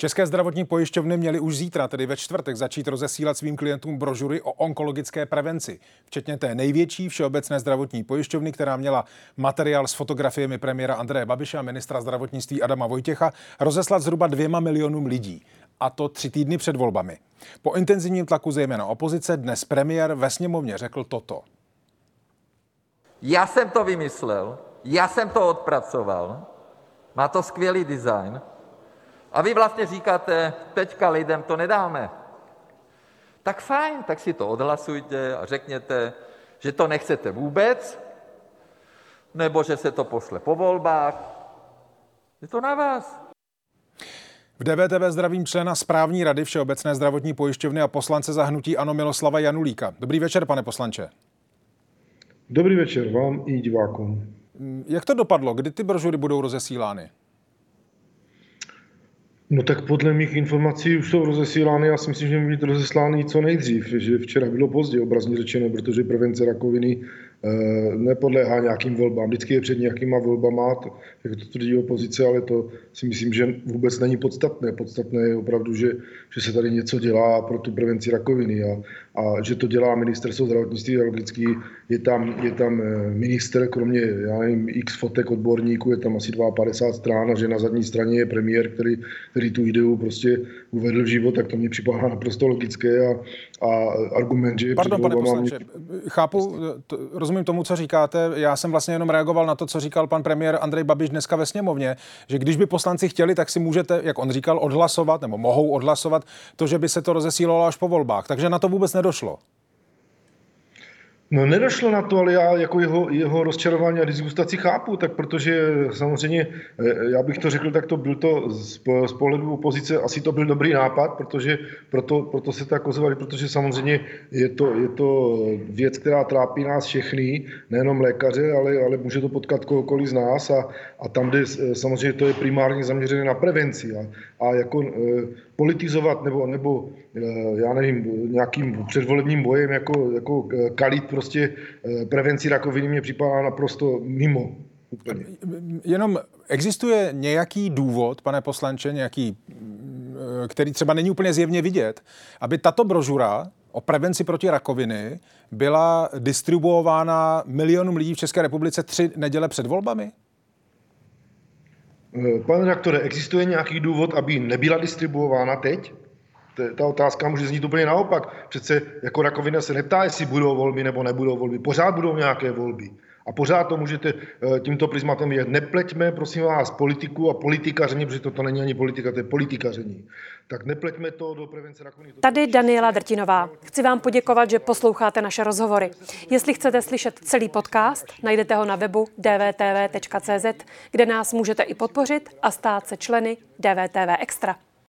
České zdravotní pojišťovny měly už zítra, tedy ve čtvrtek, začít rozesílat svým klientům brožury o onkologické prevenci, včetně té největší všeobecné zdravotní pojišťovny, která měla materiál s fotografiemi premiéra Andreje Babiše a ministra zdravotnictví Adama Vojtěcha rozeslat zhruba dvěma milionům lidí. A to tři týdny před volbami. Po intenzivním tlaku zejména opozice dnes premiér ve sněmovně řekl toto. Já jsem to vymyslel, já jsem to odpracoval, má to skvělý design a vy vlastně říkáte, teďka lidem to nedáme. Tak fajn, tak si to odhlasujte a řekněte, že to nechcete vůbec, nebo že se to pošle po volbách. Je to na vás. V DVTV zdravím člena správní rady Všeobecné zdravotní pojišťovny a poslance za hnutí Ano Miloslava Janulíka. Dobrý večer, pane poslanče. Dobrý večer vám i divákům. Jak to dopadlo? Kdy ty brožury budou rozesílány? No tak podle mých informací už jsou rozesílány, já si myslím, že měly být rozeslány co nejdřív, že včera bylo pozdě, obrazně řečeno, protože prevence rakoviny nepodléhá nějakým volbám. Vždycky je před nějakýma volbama, to, jak to tvrdí opozice, ale to si myslím, že vůbec není podstatné. Podstatné je opravdu, že, že se tady něco dělá pro tu prevenci rakoviny a, a že to dělá ministerstvo zdravotnictví a logicky je tam, je tam eh, minister, kromě já nevím, x fotek odborníků, je tam asi 52 strán a že na zadní straně je premiér, který, který tu ideu prostě uvedl v život, tak to mě připadá naprosto logické a, a argument, že Pardon, pane poslanče, mě... chápu, to, rozumím tomu, co říkáte. Já jsem vlastně jenom reagoval na to, co říkal pan premiér Andrej Babiš dneska ve sněmovně, že když by poslanci chtěli, tak si můžete, jak on říkal, odhlasovat nebo mohou odhlasovat to, že by se to rozesílalo až po volbách. Takže na to vůbec nedošlo. No nedošlo na to, ale já jako jeho, jeho rozčarování a disgustaci chápu, tak protože samozřejmě, eh, já bych to řekl, tak to byl to z, z pohledu opozice, asi to byl dobrý nápad, protože proto, proto se tak ozvali, protože samozřejmě je to, je to věc, která trápí nás všechny, nejenom lékaře, ale, ale může to potkat kohokoliv z nás a, a tam, kde samozřejmě to je primárně zaměřené na prevenci a, a jako politizovat nebo, nebo já nevím, nějakým předvolebním bojem jako, jako kalit prostě e, prevenci rakoviny mě připadá naprosto mimo. Úplně. Jenom existuje nějaký důvod, pane poslanče, nějaký, který třeba není úplně zjevně vidět, aby tato brožura o prevenci proti rakoviny byla distribuována milionům lidí v České republice tři neděle před volbami? Eh, pane redaktore, existuje nějaký důvod, aby nebyla distribuována teď? Ta otázka může znít úplně naopak. Přece jako rakovina se neptá, jestli budou volby nebo nebudou volby. Pořád budou nějaké volby. A pořád to můžete eh, tímto prismatem vidět. Nepleťme, prosím vás, politiku a politikaření, protože toto není ani politika, to je politikaření. Tak nepleťme to do prevence rakoviny. Tady Daniela Drtinová. Chci vám poděkovat, že posloucháte naše rozhovory. Jestli chcete slyšet celý podcast, najdete ho na webu dvtv.cz, kde nás můžete i podpořit a stát se členy DVTV Extra.